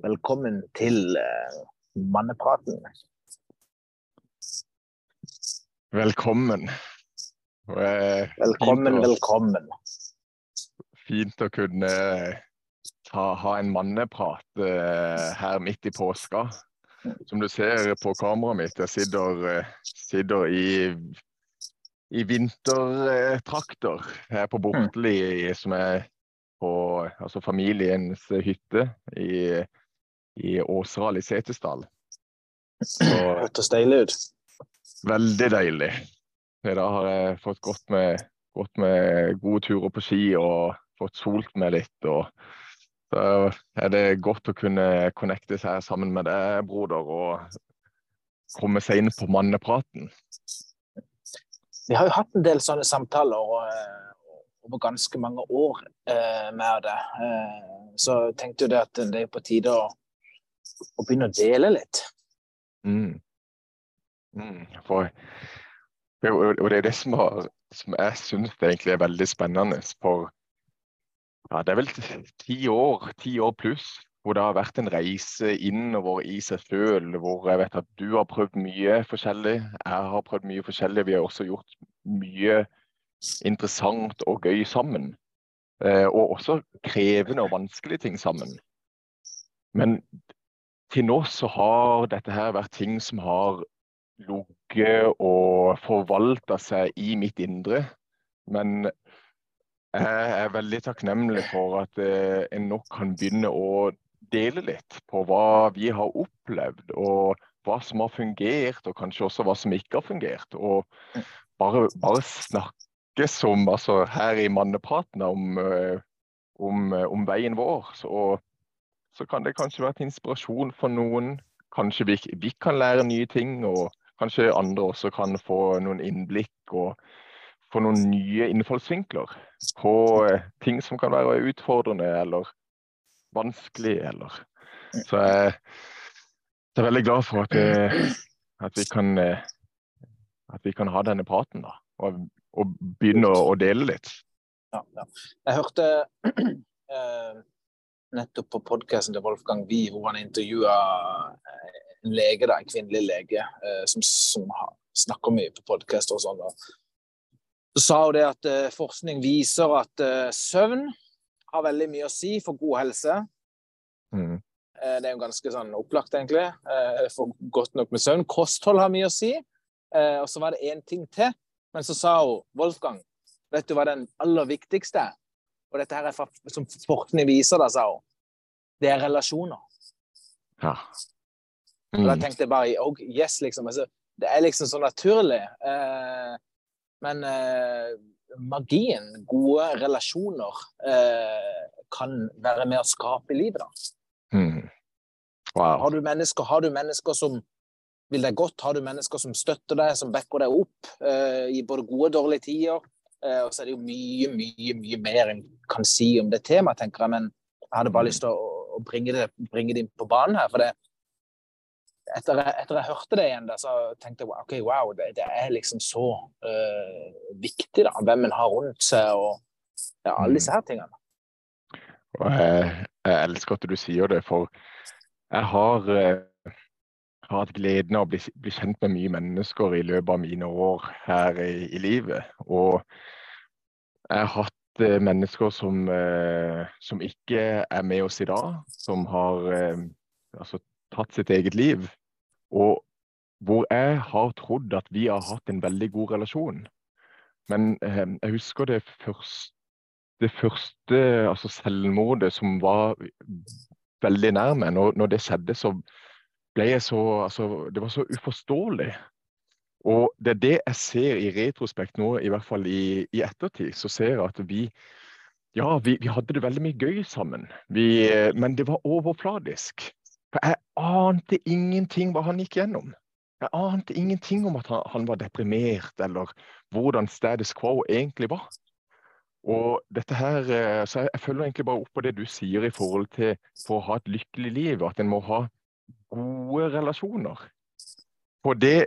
Velkommen til uh, mannepraten. Velkommen. Uh, velkommen, å, velkommen. Fint å kunne ta, ha en manneprat uh, her midt i påska. Som du ser på kameraet mitt, jeg sitter, sitter i, i vintertrakter her på Bortli, som er på altså familiens hytte i i Åseral i Setesdal. Hørtes deilig ut. Veldig deilig. Da har jeg fått gått med, gått med gode turer på ski og fått solt meg litt. og så er det godt å kunne connecte seg sammen med deg, broder, og komme seg inn på mannepraten. Vi har jo hatt en del sånne samtaler uh, over ganske mange år uh, med det. Uh, så tenkte jo det at det er på tide å og begynne å dele litt. Mm. Mm. For, og det er det som, har, som jeg syns egentlig er veldig spennende. For ja, det er vel ti år, ti år pluss hvor det har vært en reise innover i seg sjøl. Hvor jeg vet at du har prøvd mye forskjellig, jeg har prøvd mye forskjellig. Vi har også gjort mye interessant og gøy sammen. Eh, og også krevende og vanskelige ting sammen. Men til nå så har dette her vært ting som har ligget og forvalta seg i mitt indre. Men jeg er veldig takknemlig for at eh, en nå kan begynne å dele litt på hva vi har opplevd, og hva som har fungert, og kanskje også hva som ikke har fungert. Og bare, bare snakke som altså, her i mannepraten om, eh, om, om veien vår. Så, så kan det kanskje være til inspirasjon for noen. Kanskje vi, vi, kan lære nye ting, og kanskje andre også kan få noen innblikk og få noen nye innfallsvinkler på eh, ting som kan være utfordrende eller vanskelig. Eller. Så jeg, er veldig glad for at, eh, at, vi, kan, eh, at vi kan ha denne praten da, og, og begynne å, å, dele litt. Ja, ja. Jeg hørte nettopp på podkasten til Wolfgang Wie, hvor han intervjua eh, en lege, da, en kvinnelig lege, eh, som, som snakker mye på podkast og sånn. Så sa hun det at uh, forskning viser at søvn har veldig mye å si for god helse. Mm. Det er jo ganske sånn opplagt, egentlig. for godt nok med søvn. Kosthold har mye å si. og så var det én ting til. Men så sa hun Wolfgang, vet du hva den aller viktigste er? Og dette her er fra, som forskning viser, da, sa hun. Det er relasjoner. Ja. Mm. Og da mm. tenkte jeg bare oh, yes, liksom. Altså, det er liksom så naturlig. Eh, men eh, magien, gode relasjoner, eh, kan være med å skape livet, da. Mm. Wow. Har, du har, du mennesker, som vil deg godt, har du mennesker som støtter deg, som backer deg opp eh, i både gode og dårlige tider, og så er det jo mye, mye mye mer en kan si om det temaet, tenker jeg. Men jeg hadde bare mm. lyst til å, å bringe, det, bringe, det, inn på banen her. for det etter, etter jeg hørte det igjen, da, så tenkte jeg ok, wow, det, det er liksom så uh, viktig, da. Hvem en har rundt seg, og ja, alle disse her tingene. Og jeg, jeg elsker at du sier det, for jeg har uh har hatt gleden av å bli, bli, kjent med mye mennesker i løpet av mine år her i, i livet. Og jeg har hatt eh, mennesker som, eh, som, ikke er med oss i dag, som har eh, altså, tatt sitt eget liv. Og hvor jeg har trodd at vi har hatt en veldig god relasjon. Men jeg husker det første, det første altså selvmordet som var veldig nær meg. Når, når det skjedde, så ble jeg så Altså, det var så uforståelig. Og det er det jeg ser i retrospekt nå, i hvert fall i, i ettertid. Så ser jeg at vi Ja, vi, vi hadde det veldig mye gøy sammen. Vi, men det var overfladisk. For jeg ante ingenting hva han gikk gjennom. Jeg ante ingenting om at han, han var deprimert, eller hvordan status quo egentlig var. Og dette her, eh, så jeg, jeg følger egentlig bare opp på det du sier i forhold til for å ha et lykkelig liv, at en må ha gode relasjoner. For det,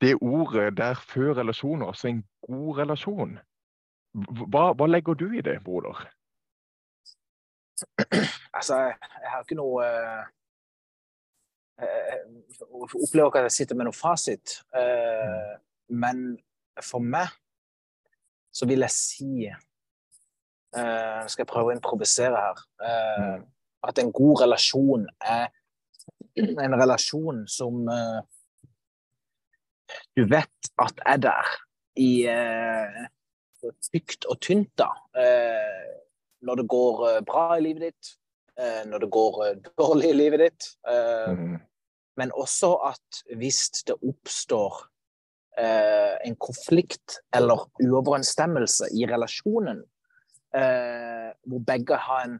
det ordet der før relasjoner, altså en god relasjon. Hva, hva legger du i det, broder? Altså, jeg har ikke noe jeg opplever ikke at jeg sitter med noe fasit. Eh, men for meg så vil jeg si Nå Skal jeg prøve å improvisere her? Eh, at en god relasjon er en relasjon som eh, du vet at er der i eh, tykt og tynt, da. Eh, når det går bra i livet ditt, når det går dårlig i livet ditt. Mm. Men også at hvis det oppstår en konflikt eller uoverensstemmelse i relasjonen, hvor begge har en,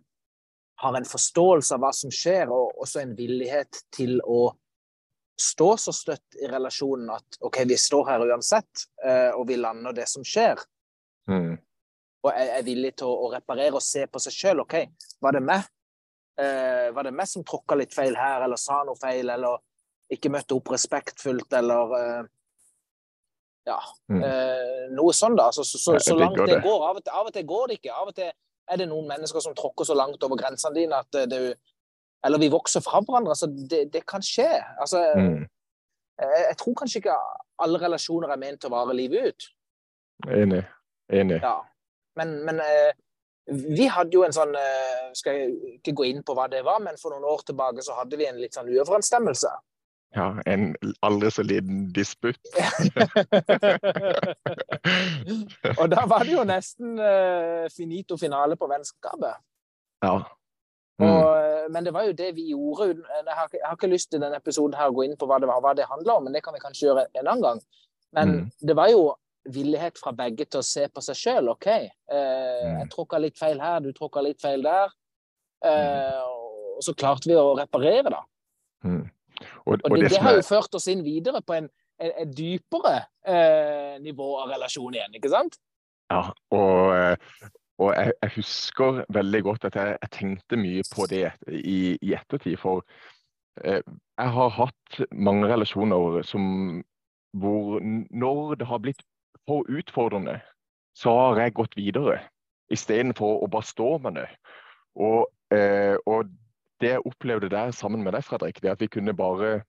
har en, forståelse av hva som skjer, og også en villighet til å stå så støtt i relasjonen at OK, vi står her uansett, og vi lander det som skjer. Mm. Og er, er villig til å, å, reparere og se på seg sjøl. OK, var det meg? Eh, var det meg som tråkka litt feil her, eller sa noe feil, eller ikke møtte opp respektfullt, eller eh, Ja. Mm. Eh, noe sånn, da. Altså, så, så, så, langt det, det går. Av og, til, av og, til, går det ikke. Av og til er det noen mennesker som tråkker så langt over grensene dine at det, Eller vi vokser fra hverandre. Altså, det, det kan skje. Altså, mm. jeg, jeg, tror kanskje ikke alle relasjoner er ment til å vare livet ut. Enig. Enig. Ja. Men, men eh, vi hadde jo en sånn eh, Skal jeg ikke gå inn på hva det var, men for noen år tilbake så hadde vi en litt sånn uoverensstemmelse. Ja, en aldri så liten disputt. og da var det jo nesten uh, finito finale på vennskapet. Ja. Mm. Og, men det var jo det vi gjorde. Jeg har, jeg har ikke lyst til denne episoden her å gå inn på hva det, var, hva det handla om, men det kan vi kanskje gjøre en annen gang. Men mm. det var jo villighet fra begge til å se på seg sjøl. OK, eh, jeg mm. tråkka litt feil her, du tråkka litt feil der. Eh, mm. og så klarte vi å reparere, da. Mm. Og, og, det, det, har jo ført oss inn videre på en, en, en dypere eh, nivå av relasjon igjen, ikke sant? Ja, og, eh, og jeg, jeg, husker veldig godt at jeg, jeg tenkte mye på det i, i ettertid. For eh, jeg har hatt mange relasjoner som hvor når det har blitt for utfordrende, så har jeg gått videre istedenfor å bare stå med det. Og, eh, og, det jeg opplevde der sammen med deg, Fredrik, det at vi kunne bare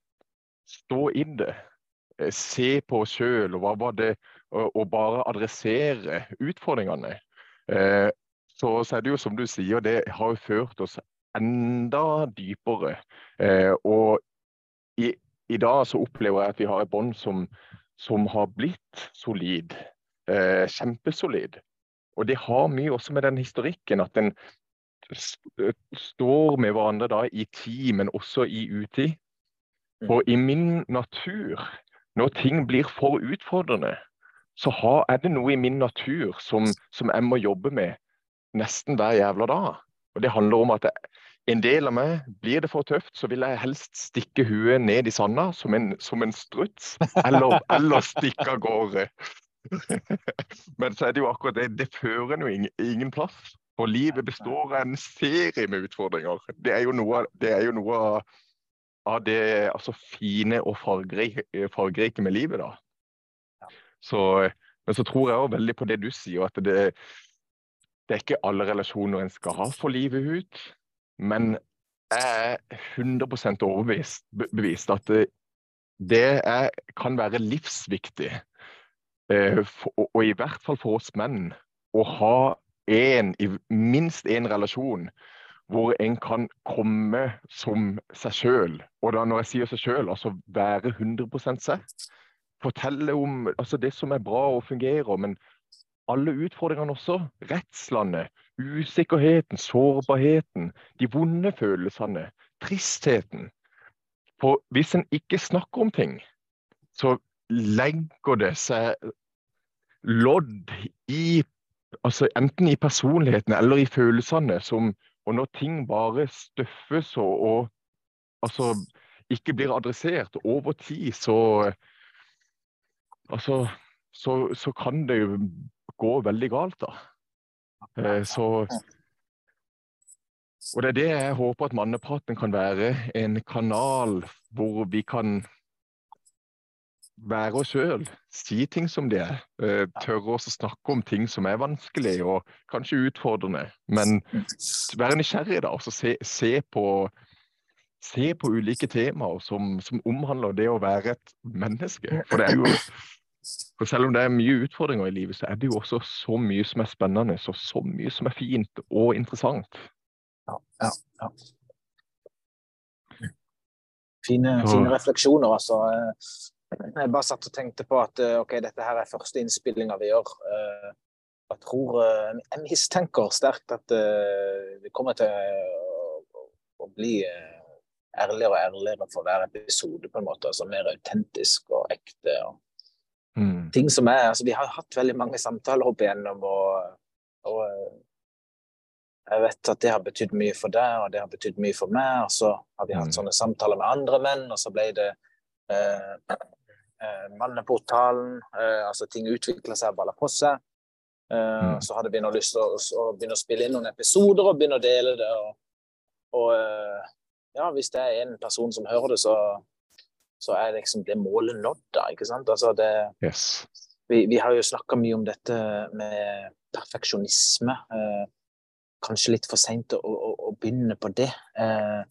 stå i det. Eh, se på oss sjøl og, og, og, bare adressere utfordringene. Eh, så, så, er det jo som du sier, det har jo ført oss enda dypere. Eh, og i, i, dag så opplever jeg at vi har et bånd som, som har blitt solid. Kjempesolid. Og det har mye også med den historikken at en står med hverandre da i tid, men også i utid. Og For i min natur, når ting blir for utfordrende, så har, er det noe i min natur som, som jeg må jobbe med nesten hver jævla dag. Og Det handler om at jeg, en del av meg blir det for tøft, så vil jeg helst stikke huet ned i sanda som en, som en struts, eller, eller stikke av gårde. Men så er det jo akkurat det, det fører jo ingen, ingen plass. For livet består av en serie med utfordringer. Det er jo noe, det jo noe av det altså, fine og fargerike, fargerike med livet, da. Så, men så tror jeg òg veldig på det du sier, at det, det er ikke alle relasjoner en skal ha for livet ut. Men jeg er 100 overbevist bevist at det er, kan være livsviktig, eh, for, og i hvert fall for oss menn, å ha en, minst én relasjon hvor en kan komme som seg sjøl. Og da når jeg sier seg sjøl, altså være 100% seg. Fortelle om altså det som er bra og fungerer, men alle utfordringene også. Redslene, usikkerheten, sårbarheten, de vonde følelsene, tristheten. For hvis en ikke snakker om ting, så legger det seg lodd i altså Enten i personligheten eller i følelsene. Som, og når ting bare støffes og, og altså, ikke blir adressert over tid, så altså, så, så kan det jo gå veldig galt. da. Eh, så, og Det er det jeg håper at mannepraten kan være. En kanal hvor vi kan være oss sjøl, si ting som det er. Eh, tørre å snakke om ting som er vanskelig og kanskje utfordrende. Men være nysgjerrig, da. Og se, se, på, se på ulike temaer som, som, omhandler det å være et menneske. For det jo for selv om det er mye utfordringer i livet, så er det jo også så mye som er spennende, og så mye som er fint og interessant. Ja, ja, ja. Fine, fine refleksjoner, altså. Jeg bare satt og tenkte på at ok, dette her er første innspillinga vi gjør. Jeg tror Jeg mistenker sterkt at vi kommer til å bli ærligere og ærligere for hver episode, på en måte. altså Mer autentisk og ekte. og mm. ting som er, altså Vi har hatt veldig mange samtaler opp igjennom, og, og jeg vet at det har betydd mye for deg, og det har betydd mye for meg. Og så har vi hatt mm. sånne samtaler med andre menn, og så ble det eh, eh. Eh, altså ting utvikler seg baller på seg. Eh, mm. Så hadde vi nå lyst til å, å, begynne å spille inn noen episoder og begynne å dele det. Og, og eh, ja, hvis det er en person som hører det, så, så er liksom det målet nådd, da. Ikke sant? Altså det, yes. vi, vi, har jo snakka mye om dette med perfeksjonisme. Eh, kanskje litt for seint å, å, å, begynne på det. Eh,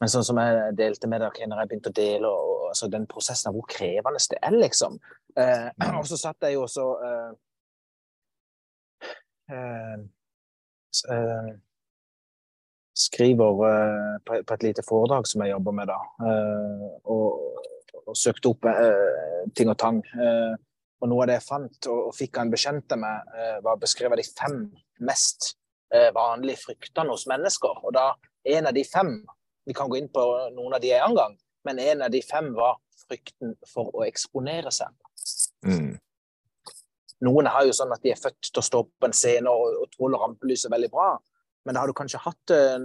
men sånn som jeg delte med dere når jeg begynte å dele, og altså den prosessen av hvor krevende det er, liksom. Eh, og så satt jeg jo også eh, eh, eh skriver uh, på, på, et lite foredrag som jeg jobber med, da. Uh, og, og, søkte opp ting og tang. og noe av det jeg fant og, og fikk en bekjente med, var å beskrive de fem mest vanlige fryktene hos mennesker. Og da en av de fem Vi kan gå inn på noen av de en gang, men en av de fem var frykten for å eksponere seg. Mm. Noen har jo sånn at de er født til å stå på en scene og, og tåler rampelyset veldig bra. Men da har du kanskje hatt uh,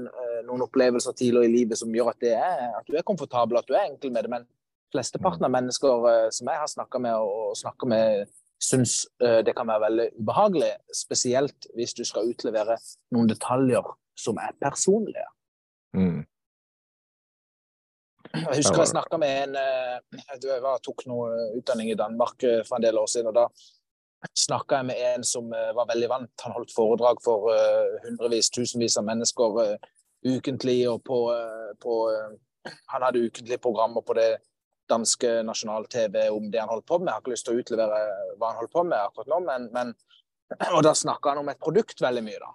noen opplevelser tidligere i livet som gjør at, er, at, du er komfortabel, at du er enkel med det. Men flesteparten av mennesker uh, som jeg har snakka med, og, snakker med, syns uh, det kan være veldig ubehagelig. Spesielt hvis du skal utlevere noen detaljer som er personlige. Mm. Jeg husker jeg snakka med en Jeg tok noe utdanning i Danmark for en del år siden. og da snakka jeg med en som var veldig vant. Han holdt foredrag for hundrevis, tusenvis av mennesker ukentlig. og på, på Han hadde ukentlige programmer på det danske nasjonal-TV om det han holdt på med. Jeg har ikke lyst til å utlevere hva han holdt på med akkurat nå, men, men og da snakka han om et produkt veldig mye, da.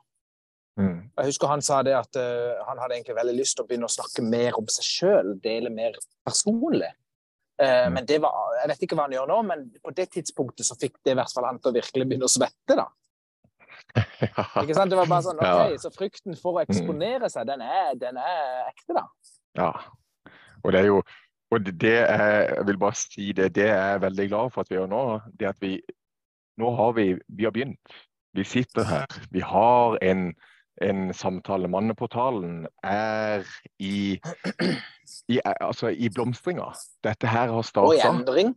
Mm. Jeg husker han sa det at uh, han hadde egentlig veldig lyst til å begynne å snakke mer om seg sjøl, dele mer personlig. Uh, men det var, Jeg vet ikke hva han gjør nå, men på det tidspunktet så fikk det i hvert fall han til å virkelig begynne å svette. da. Ja. Ikke sant? Det var bare sånn, ok, ja. Så frykten for å eksponere seg, den er, den er ekte, da. Ja. Og det er jo og det er, jeg vil bare si det, det er jeg veldig glad for at vi gjør nå. det at vi, Nå har vi, vi har begynt. Vi sitter her. Vi har en en samtale. Manneportalen er i, i, altså i blomstringa. Dette her har starta. Og i endring.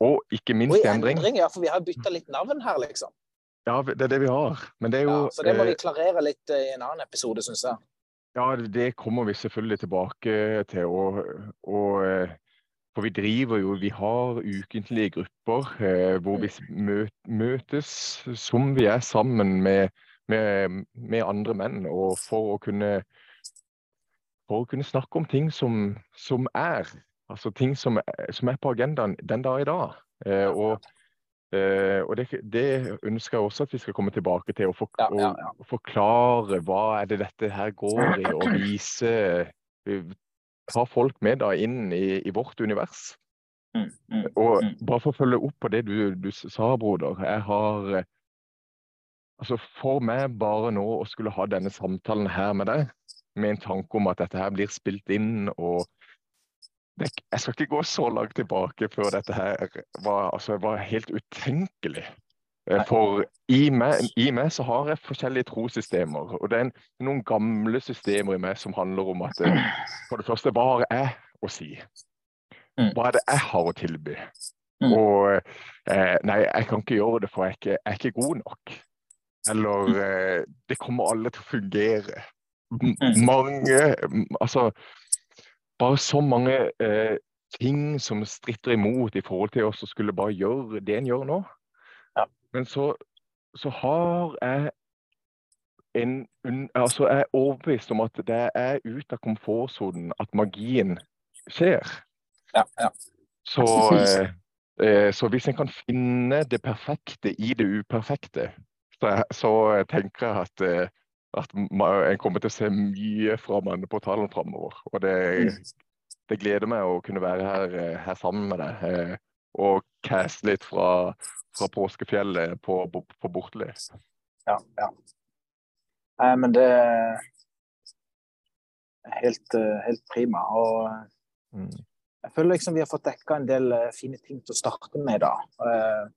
Og ikke minst og i endring. endring. Ja, for vi har bytta litt navn her, liksom. Ja, det er det vi har. Men det er jo ja, Så det må vi eh, klarere litt eh, i en annen episode, syns jeg. Ja, det kommer vi selvfølgelig tilbake til. Og, og, eh, for vi driver jo Vi har ukentlige grupper hvor vi møtes som vi er sammen med med, med, andre menn. Og for å kunne, for å kunne snakke om ting som, som er. Altså ting som, som, er på agendaen den dag i dag. Eh, og, eh, og det, det, ønsker jeg også at vi skal komme tilbake til. Og, for, ja, ja, ja. forklare hva er det dette her går i, og vise Ta folk med da inn i, i vårt univers. Mm, mm, og mm. bare for å følge opp på det du, du sa, broder. Jeg har Altså For meg bare nå å skulle ha denne samtalen her med deg, med en tanke om at dette her blir spilt inn og det, Jeg skal ikke gå så langt tilbake før dette her var, altså, var helt utenkelig. Eh, for i meg, i meg, så har jeg forskjellige trossystemer. Og det er en, noen gamle systemer i meg som handler om at eh, for det første, hva har jeg å si? Mm. Hva er det jeg har å tilby? Mm. Og eh, nei, jeg kan ikke gjøre det, for jeg er ikke, jeg er ikke god nok. Eller eh, Det kommer alle til å fungere. Mm. Mange Altså Bare så mange eh, ting som stritter imot i forhold til oss og skulle bare gjøre det en gjør nå. Ja. Men så, så har jeg en altså Jeg er overbevist om at det er ut av komfortsonen at magien skjer. Ja, ja. Så, eh, eh, så hvis en kan finne det perfekte i det uperfekte, så, så tenker jeg at, eh, at en kommer til å se mye fra manneportalen framover. Og det, det, gleder meg å kunne være her, eh, her sammen med deg eh, og caste litt fra, fra påskefjellet på, på, på Bortli. Ja, ja. Nei, men det er helt, helt prima. Og mm. jeg føler liksom vi har fått dekka en del fine ting til å starte med da. Eh,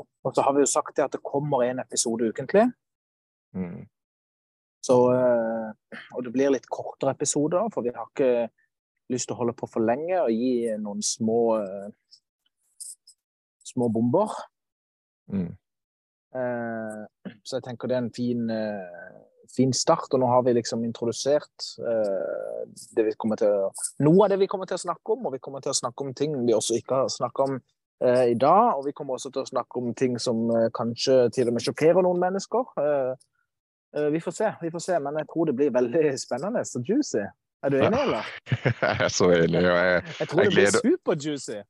og så har vi jo sagt det at det kommer en episode ukentlig. Mm. Så, eh, og det blir litt kortere episoder, for vi har ikke lyst til å holde på for lenge og gi noen små små bomber. Mm. Så jeg tenker det er en fin fin start. Og nå har vi liksom introdusert det vi kommer til noe av det vi kommer til å snakke om. Og vi kommer til å snakke om ting vi også ikke har snakka om uh, i dag. Og vi kommer også til å snakke om ting som eh, kanskje til og med sjokkerer noen mennesker. vi får se, vi får se. Men jeg tror det blir veldig spennende og juicy. Er du enig, eller? jeg er så enig. Og jeg, jeg tror det blir super-juicy.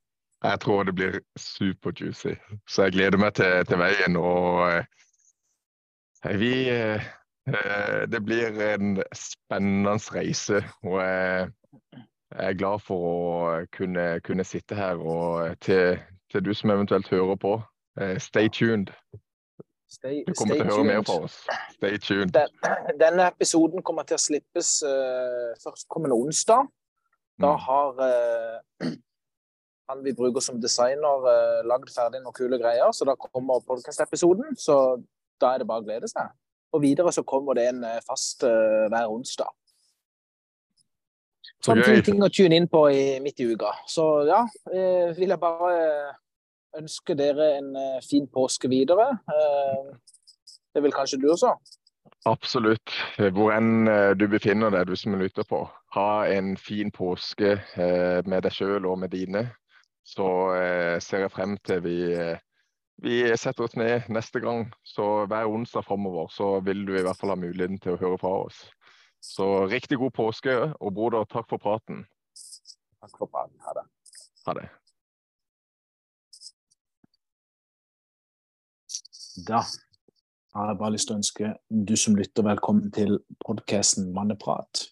Jeg tror det blir super-juicy. Så jeg gleder meg til, til veien. Og vi Eh, det blir en spennende reise. og jeg er glad for å kunne, kunne sitte her. Og til, til, du som eventuelt hører på, eh, stay tuned. Stay, du kommer til å høre mer fra oss. Stay tuned. Den, denne episoden kommer til å slippes uh, førstkommende onsdag. Da mm. har uh, han vi bruker som designer, uh, lagd ferdig noen kule greier. Så da kommer podkast-episoden. Så da er det bare å glede seg. Og videre så kommer det en eh, fast uh, hver onsdag. Sånn ting å tune inn på i, midt i uka. Så ja, eh, vil jeg bare ønske dere en uh, fin påske videre. Eh, det vil kanskje du også? Absolutt. Hvor enn du befinner deg, du som lytter på. Ha en fin påske med deg sjøl og med dine. Så ser jeg frem til vi vi setter oss ned neste gang. Så hver onsdag framover så vil du i hvert fall ha muligheten til å høre fra oss. Så riktig god påske, og broder, takk for praten. Takk for praten. Ha det. Ha det. Da har jeg bare lyst til å ønske du som lytter, velkommen til podkasten Manneprat.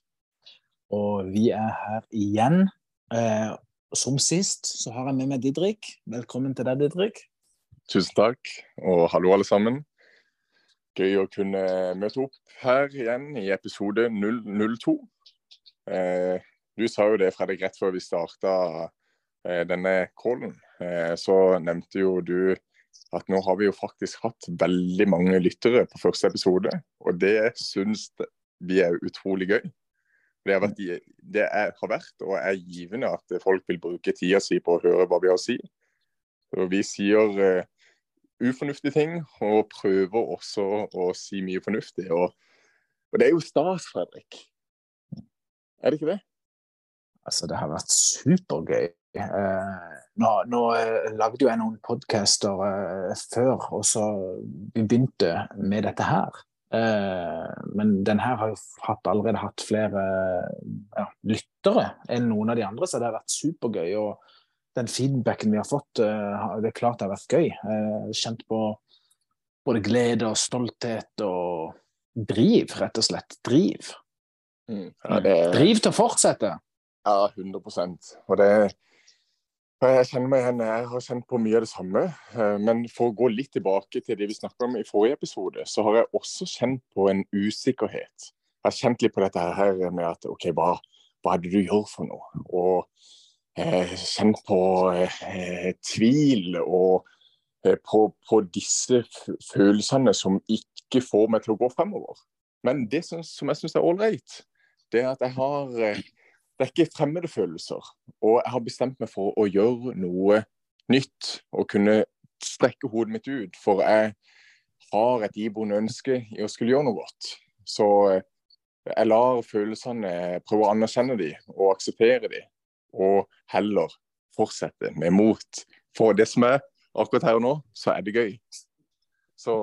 Og vi er her igjen. Eh, som sist så har jeg med meg Didrik. Velkommen til deg, Didrik. Tusen takk, og hallo alle sammen. Gøy å kunne møte opp her igjen i episode 002. Eh, du sa jo det, Fredrik, rett før vi starta eh, denne callen. Eh, så nevnte jo du at nå har vi jo faktisk hatt veldig mange lyttere på første episode. Og det syns vi er utrolig gøy. Det, har vært, det er, har vært og er givende at folk vil bruke tida si på å høre hva vi har å si. Og vi sier eh, ufornuftige ting, og prøver også å si mye fornuftig. Og, og det er jo stas, Fredrik. Er det ikke det? Altså, det har vært supergøy. Eh, nå, nå eh, lagde jo jeg noen podcaster eh, før, og så vi begynte med dette her. Eh, men den her har jo hatt, allerede hatt flere ja, lyttere enn noen av de andre, så det har vært supergøy. og den feedbacken vi har fått, eh, det er klart det har vært gøy. Eh, kjent på både glede og stolthet og driv, rett og slett. Driv. Mm. Ja, det... Driv til å fortsette. Ja, 100% Og det jeg kjenner meg igjen, jeg har kjent på mye av det samme. Eh, men for å gå litt tilbake til det vi snakket om i forrige episode, så har jeg også kjent på en usikkerhet. Jeg har kjent litt på dette her med at OK, hva, hva er det du gjør for noe? Og kjent på eh, tvil og eh, på, på, disse følelsene som ikke får meg til å gå fremover. Men det som, som jeg syns er ålreit, det er at jeg har Det er ikke fremmede følelser. Og jeg har bestemt meg for å gjøre noe nytt og kunne strekke hodet mitt ut. For jeg har et iboende ønske i å skulle gjøre noe godt. Så jeg lar følelsene prøve å anerkjenne dem og akseptere dem og heller fortsette med mot. For det som er akkurat her og nå, så er det gøy. Så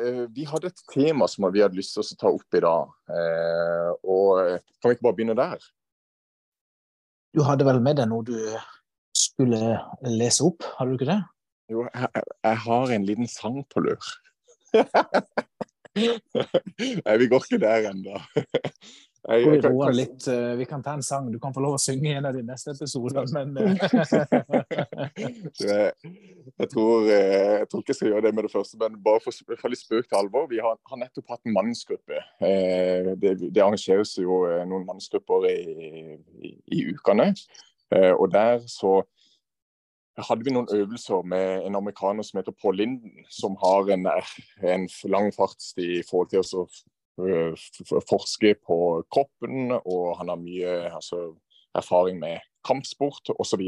eh, vi hadde et tema som vi hadde lyst til å ta opp i dag. Eh, og eh, Kan vi ikke bare begynne der? Du hadde vel med deg noe du skulle lese opp, hadde du ikke det? Jo, jeg, jeg har en liten sang på lur. Nei, vi går ikke der ennå. Jeg, jeg, kan, kan... Litt, uh, vi kan ta en sang. Du kan få lov å synge i en av de neste episodene, men jeg, jeg, tror, eh, jeg tror ikke jeg skal gjøre det med det første, men bare for, for litt spøk til alvor. Vi har, har nettopp hatt en mannsgruppe. Eh, det, det, arrangeres jo noen mannsgrupper i, i, i ukene. Eh, og der så hadde vi noen øvelser med en amerikaner som heter Paul Linden, som har en, en lang fartstid i forhold til å Eh, forsker på kroppen, og han har mye altså, erfaring med kampsport osv.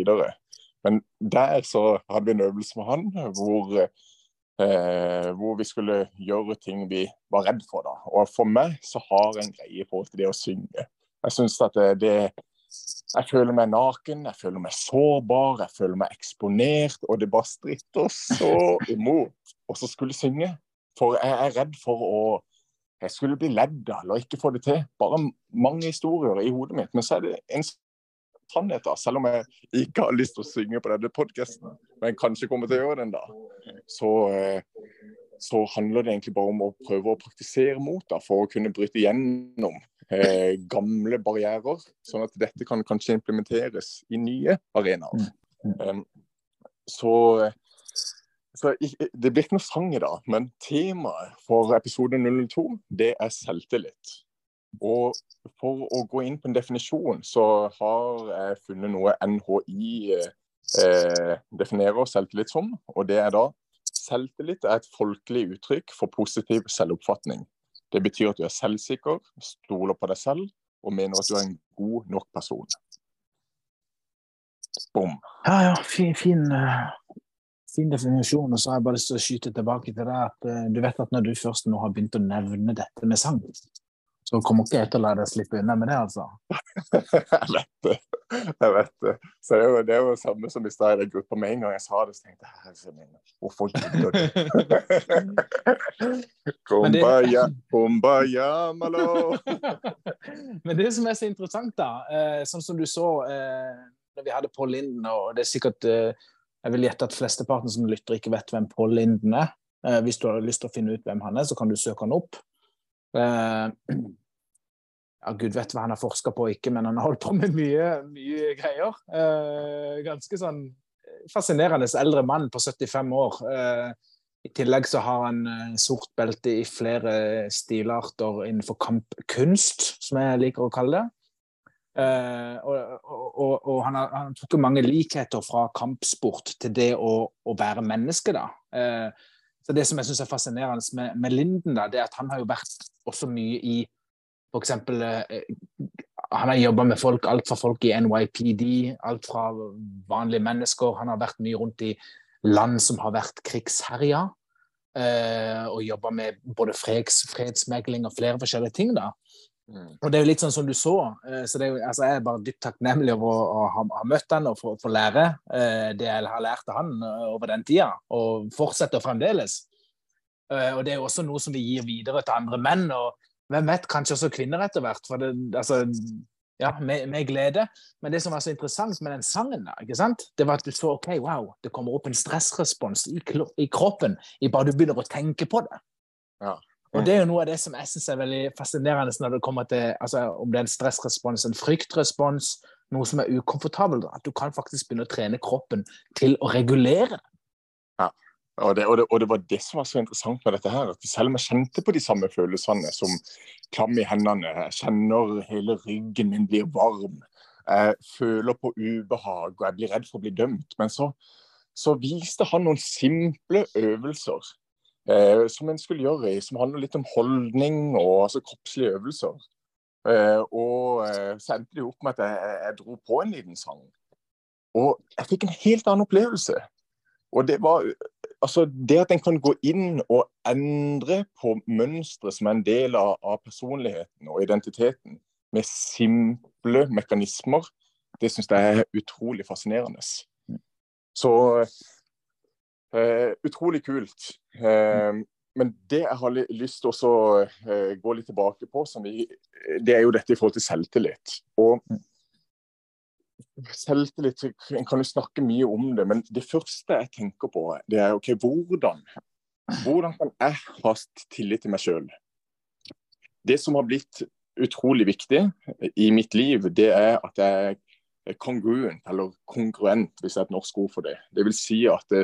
Men der så hadde vi en øvelse med han hvor, eh, hvor vi skulle gjøre ting vi var redd for. da. Og for meg så har jeg en greie til det å synge. Jeg synes at det, det jeg føler meg naken, jeg føler meg sårbar, jeg føler meg eksponert. Og det bare stritter så imot å skulle synge. For jeg er redd for å jeg skulle bli ledd av eller ikke få det til. Bare mange historier i hodet mitt. Men så er det en sannhet, da. Selv om jeg ikke har lyst til å synge på denne podkasten, men kanskje kommer til å gjøre den da, så, eh, så, handler det egentlig bare om å prøve å praktisere mot da, for å kunne bryte gjennom eh, gamle barrierer, sånn at dette kan kanskje implementeres i nye arenaer. Um, så så Det blir ikke noe sang i dag, men temaet for episode 002 det er selvtillit. Og For å gå inn på en definisjon, så har jeg funnet noe NHI eh, definerer selvtillit som. og det er da Selvtillit er et folkelig uttrykk for positiv selvoppfatning. Det betyr at du er selvsikker, stoler på deg selv og mener at du er en god nok person. Bom. Ja, ja. Fin, fin, eh, fin definisjon. Og så har jeg bare lyst til å skyte tilbake til det at uh, du vet at når du først nå har begynt å nevne dette med sang, så kommer ikke jeg til å la deg slippe unna med det, altså. jeg vet det. Jeg vet det. Så det er jo det, er jo samme som i stad i den gruppa. Med en gang jeg sa det, så tenkte jeg herre min, hvorfor gidder du? Kumbaya, kumbaya, malo. Men det som er så interessant, da, uh, sånn som du så uh, når vi hadde Pål Linden, og det er sikkert jeg vil gjette at flesteparten som lytter, ikke vet hvem Paul Linden er. Eh, hvis du har lyst til å finne ut hvem han er, så kan du søke han opp. Eh, ja, Gud vet hva han har forska på og ikke, men han har holdt på med mye, mye greier. Eh, ganske sånn fascinerende eldre mann på 75 år. Eh, I tillegg så har han eh, sort belte i flere stilarter innenfor kampkunst, som jeg liker å kalle det. Uh, og, og, og, han har, han tok mange likheter fra kampsport til det å, å være menneske. da. Uh, så Det som jeg syns er fascinerende med, med, Linden, da, det er at han har jo vært også mye i f.eks. Uh, han har jobba med folk, alt fra folk i NYPD, alt fra vanlige mennesker. Han har vært mye rundt i land som har vært krigsherja, og jobba med både freds, fredsmegling og flere forskjellige ting. da. Mm. Og det er jo litt sånn som du så. Eh, så jo, altså Jeg er bare dypt takknemlig over å, å ha, ha, møtt han og få lære eh, det jeg har lært av han eh, over den tida, og fortsetter fremdeles. Og det er jo også noe som vi gir videre til andre menn, og hvem vet, kanskje også kvinner etter hvert. for det, altså, ja, med, med, glede. Men det som var så interessant med den sangen, da, ikke sant? det var at du så ok, wow, det kommer opp en stressrespons i, i kroppen i bare du begynner å tenke på det. Ja. Og Det er jo noe av det som jeg synes er veldig fascinerende når det kommer til altså, om det er en stressrespons, en fryktrespons, noe som er ukomfortabelt. At du kan faktisk begynne å trene kroppen til å regulere. Ja, og det, og, det, og det, var det som var så interessant med dette her. at Selv om jeg kjente på de samme følelsene som klam i hendene, jeg kjenner hele ryggen min blir varm, jeg føler på ubehag og jeg blir redd for å bli dømt. Men så, så viste han noen simple øvelser eh, som en skulle gjøre, i, som handler litt om holdning og altså, kroppslige øvelser. Eh, og eh, så endte det opp med at jeg, jeg, dro på en liten sang. Og jeg fikk en helt annen opplevelse. Og det var altså det at en kan gå inn og endre på mønstre som er en del av, av personligheten og identiteten, med simple mekanismer, det syns jeg er utrolig fascinerende. Så Uh, utrolig kult. Eh, men det jeg har lyst til å eh, gå litt tilbake på, vi, det er jo dette i forhold til selvtillit. Og selvtillit En kan jo snakke mye om det, men det første jeg tenker på, det er OK, hvordan? Hvordan kan jeg ha tillit til meg sjøl? Det som har blitt utrolig viktig i mitt liv, det er at jeg er congruent, eller kongruent, hvis det er et norsk ord for det. Det vil si at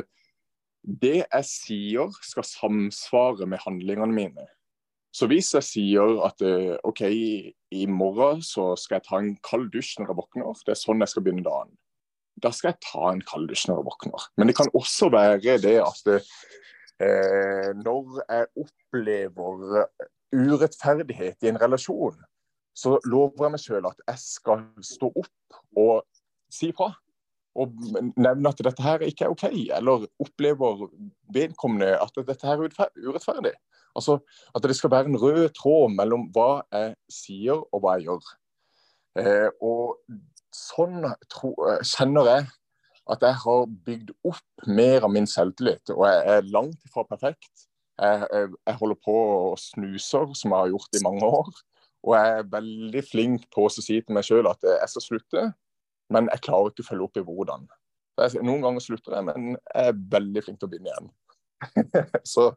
det, jeg sier skal samsvare med handlingene mine. Så hvis jeg sier at eh, OK, i morgen så skal jeg ta en kald dusj når jeg våkner, det er sånn jeg skal begynne dagen. Da skal jeg ta en kald dusj når jeg våkner. Men det kan også være det at eh, når jeg opplever urettferdighet i en relasjon, så lover jeg meg selv at jeg skal stå opp og si fra. Og nevner at dette her ikke er OK, eller opplever vedkommende at dette her er urettferdig. Altså At det skal være en rød tråd mellom hva jeg sier og hva jeg gjør. Eh, og sånn tro, kjenner jeg at jeg har bygd opp mer av min selvtillit. Og jeg er langt ifra perfekt. Jeg, jeg, jeg holder på og snuser, som jeg har gjort i mange år. Og jeg er veldig flink på å si til meg sjøl at jeg skal slutte, men jeg klarer ikke å følge opp i hvordan. Noen ganger slutter jeg, men jeg er veldig flink til å begynne igjen. Så,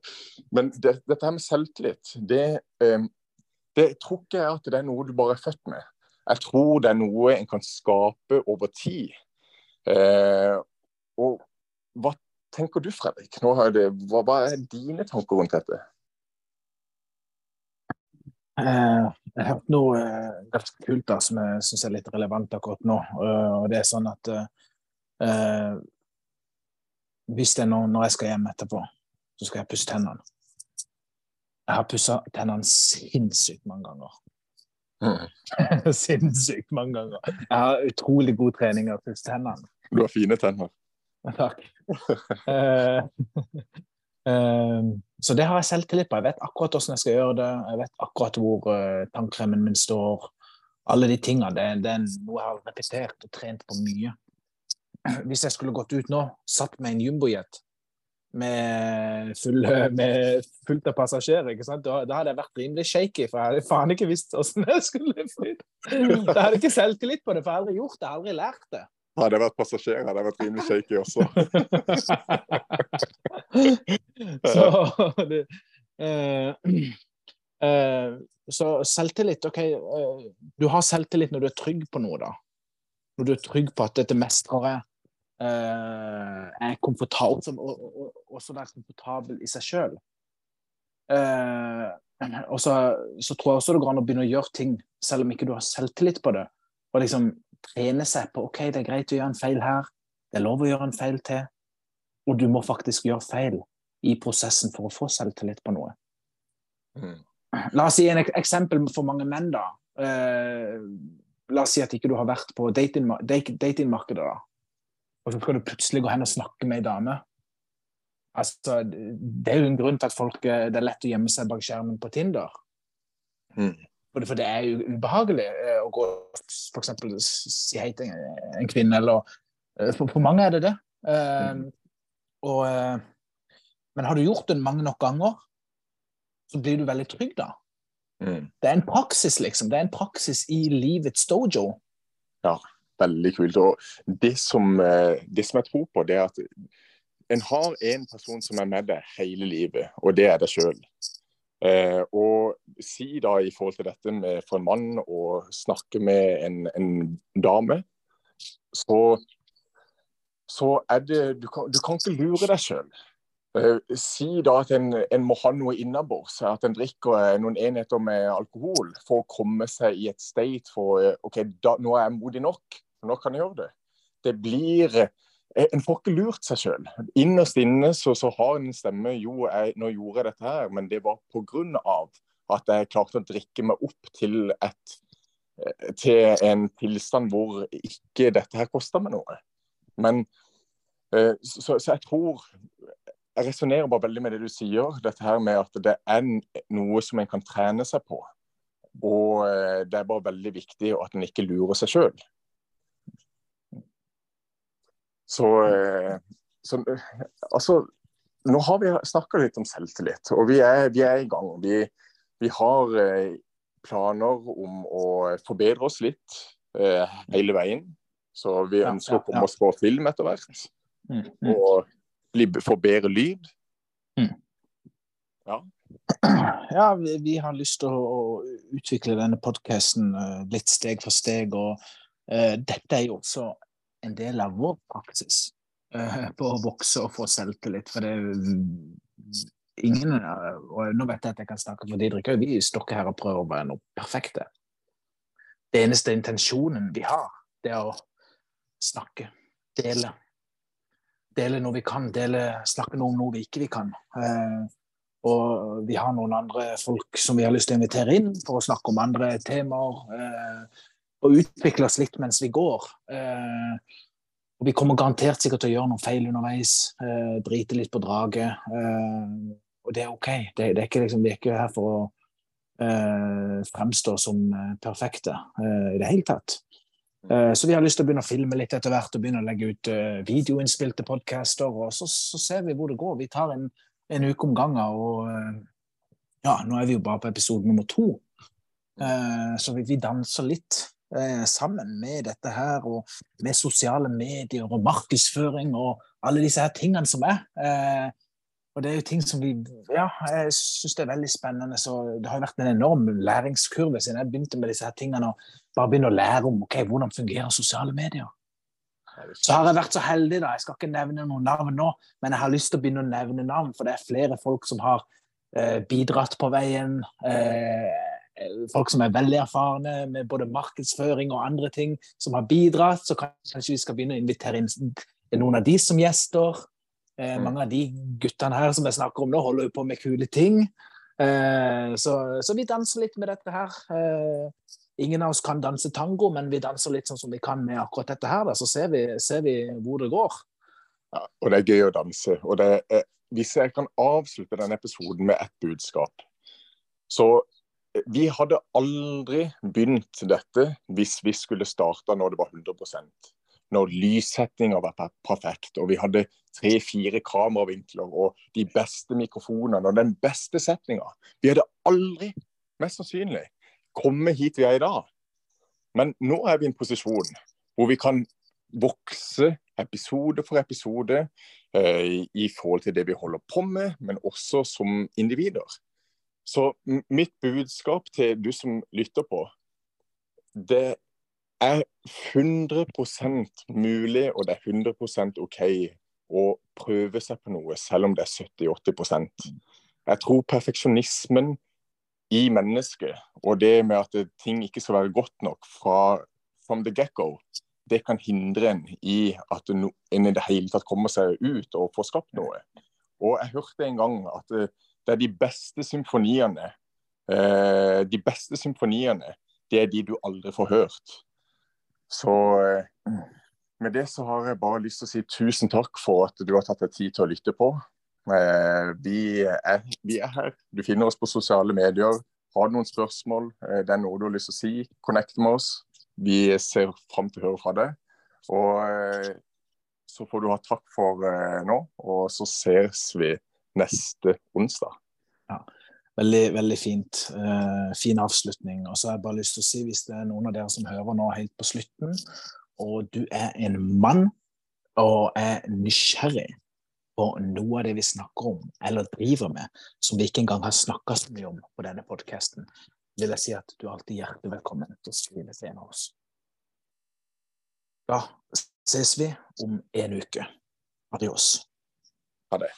men det, dette her med selvtillit, det, um, det tror ikke jeg at det er noe du bare er født med. Jeg tror det er noe en kan skape over tid. Eh, og hva tenker du, Fredrik? Det, hva, hva er dine tanker rundt dette? Eh, jeg har hørt noe eh, ganske kult da, som jeg syns er litt relevant akkurat nå. Uh, og det er sånn at uh, hvis det er noe når jeg skal hjem etterpå, så skal jeg pusse tennene. Jeg har pussa tennene sinnssykt mange ganger. Mm. sinnssykt mange ganger. Jeg har utrolig god trening av å pusse tennene. Du har fine tenner. Takk. Ehm, så det har jeg selvtillit på. Jeg vet akkurat hvordan jeg skal gjøre det. Jeg vet akkurat hvor uh, tannkremen min står. Alle de tingene. Det, det, er noe jeg har repetert og trent på mye. Hvis jeg skulle gått ut nå, satt med en jumbojet med, full, med fullt av passasjerer, da, da, hadde jeg vært rimelig shaky, for jeg hadde faen ikke visst hvordan jeg skulle fly. Da hadde jeg ikke selvtillit på det, for jeg har aldri gjort det, jeg har aldri lært det. Hadde jeg vært passasjer, hadde jeg vært rimelig shaky også. så, det, eh, eh, så selvtillit OK, eh, du har selvtillit når du er trygg på noe, da. Når du er trygg på at dette mestrer jeg. Eh, er komfortabel, og, og, også være komfortabel i seg sjøl. Eh, og så, så, tror jeg også det går an å begynne å gjøre ting selv om ikke du har selvtillit på det. Og liksom trene seg på OK, det er greit å gjøre en feil her. Det er lov å gjøre en feil til. Og du må faktisk gjøre feil i prosessen for å få selvtillit på noe. Mm. La oss si en eksempel for mange menn, da. Eh, la oss si at ikke du har vært på datingmarkedet, dating da. Og så skal du plutselig gå hen og snakke med ei dame. Altså, det er jo en grunn til at folk, eh, det er lett å gjemme seg bak skjermen på Tinder. Mm. For det er jo ubehagelig eh, å gå f.eks. si hei til en kvinne, eller eh, for, for, mange er det det. Mm. og, men har du gjort det mange nok ganger, så blir du veldig trygg da. Mm. Det er en praksis, liksom. Det er en praksis i livets dojo. Ja, veldig kult. Og det som, det som jeg tror på, det er at en har en person som er med deg hele livet, og det er deg sjøl. Eh, og si da i forhold til dette med for en mann å snakke med en, en dame, så, så er det du kan, du kan ikke lure deg sjøl. Eh, si da at en, en, må ha noe innabords, at en drikker eh, noen enheter med alkohol for å komme seg i et state for eh, OK, da, nå er jeg modig nok, nå kan jeg gjøre det. Det blir en får ikke lurt seg sjøl. Innerst inne så, så, har en stemme jo, jeg, nå gjorde jeg dette her, men det var pga. at jeg klarte å drikke meg opp til, et, eh, til en tilstand hvor ikke dette her kosta meg noe. Men eh, så, så jeg tror Jeg resonnerer bare veldig med det du sier, dette her med at det er noe som en kan trene seg på. Og det er bare veldig viktig at en ikke lurer seg sjøl. Så, eh, så, altså nå har vi snakka litt om selvtillit, og vi er, vi er i gang. Vi, vi har eh, planer om å forbedre oss litt eh, hele veien. Så vi ønsker å komme oss på film etter hvert. Mm, mm. Og bli, få bedre lyd. Mm. Ja. ja vi, vi, har lyst til å, utvikle denne podkasten litt steg for steg. Og uh, dette er jo også en del av vår praksis uh, på å vokse og få selvtillit. For det er ingen Og nå vet jeg at jeg kan snakke for Didrik òg, vi står her og prøver å være noe perfekte. Det eneste intensjonen vi har, det er å snakke, dele. Dele noe vi kan, dele, snakke noe om noe vi ikke vi kan. Eh, og vi har noen andre folk som vi har lyst til å invitere inn for å snakke om andre temaer. Eh, og utvikle oss litt mens vi går. Eh, og vi kommer garantert sikkert til å gjøre noen feil underveis. Eh, drite litt på draget. Eh, og det er OK. Det, det er ikke, liksom, vi er ikke her for å eh, fremstå som perfekte i det hele tatt. Eh, så vi har lyst til å begynne å filme litt etter hvert og begynne å legge ut videoinnspilte podcaster. Og så, så, ser vi hvor det går. Vi tar en, en uke om gangen. Og ja, nå er vi jo bare på episode nummer to. Så vi, vi, danser litt sammen med dette her, og med sosiale medier og markedsføring og alle disse her tingene som er. Og det er jo ting som vi Ja, jeg syns det er veldig spennende. Så det har vært en enorm læringskurve siden jeg begynte med disse her tingene. Og bare begynne å lære om okay, hvordan fungerer sosiale medier. Så har jeg vært så heldig, da. Jeg skal ikke nevne noen navn nå, men jeg har lyst til å begynne å nevne navn, for det er flere folk som har eh, bidratt på veien. Eh, folk som er veldig erfarne med både markedsføring og andre ting, som har bidratt. Så kanskje vi skal begynne å invitere inn noen av de som gjester. Eh, mm. mange av de guttene her som jeg snakker om nå, holder jo på med kule ting. Eh, så, så, vi danser litt med dette her. Eh, ingen av oss kan danse tango, men vi danser litt sånn som vi kan med akkurat dette her. Da. Så ser vi, ser vi, hvor det går. Ja, og det er gøy å danse. Og det er, hvis jeg kan avslutte denne episoden med ett budskap, så vi hadde aldri begynt dette hvis vi skulle starta når det var 100% når lyssettinga var perfekt, og vi hadde tre-fire kameravinkler og de beste mikrofonene og den beste setninga. Vi hadde aldri, mest sannsynlig, kommet hit vi er i dag. Men nå er vi i en posisjon hvor vi kan vokse episode for episode eh, i forhold til det vi holder på med, men også som individer. Så mitt budskap til du som lytter på, det er 100% mulig, og det er 100% OK å prøve seg på noe, selv om det er 70-80% Jeg tror perfeksjonismen i mennesket, og det med at ting ikke skal være godt nok fra from the get-go, det kan hindre en i at en i det hele tatt kommer seg ut og får skapt noe. Og Jeg hørte en gang at det er de beste symfoniene eh, De beste symfoniene, det er de du aldri får hørt. Så eh, med det så har jeg bare lyst til å si tusen takk for at du har tatt deg tid til å lytte på. Eh, vi er, vi er her. Du finner oss på sosiale medier. Har du noen spørsmål, eh, det er noe du har lyst til å si, connect med oss. Vi ser fram til å høre fra deg. Og så får du ha takk for nå, og så ses vi neste onsdag. Ja. Veldig, veldig fint. Uh, fin avslutning. Og så har jeg bare lyst til å si, hvis det er noen av dere som hører nå helt på slutten, og du er en mann og er nysgjerrig på noe av det vi snakker om eller driver med, som vi ikke engang har snakka så mye om på denne podkasten, vil jeg si at du er alltid hjertelig velkommen til å skrive til en av oss. Da ses vi om en uke. Adios. Ha det.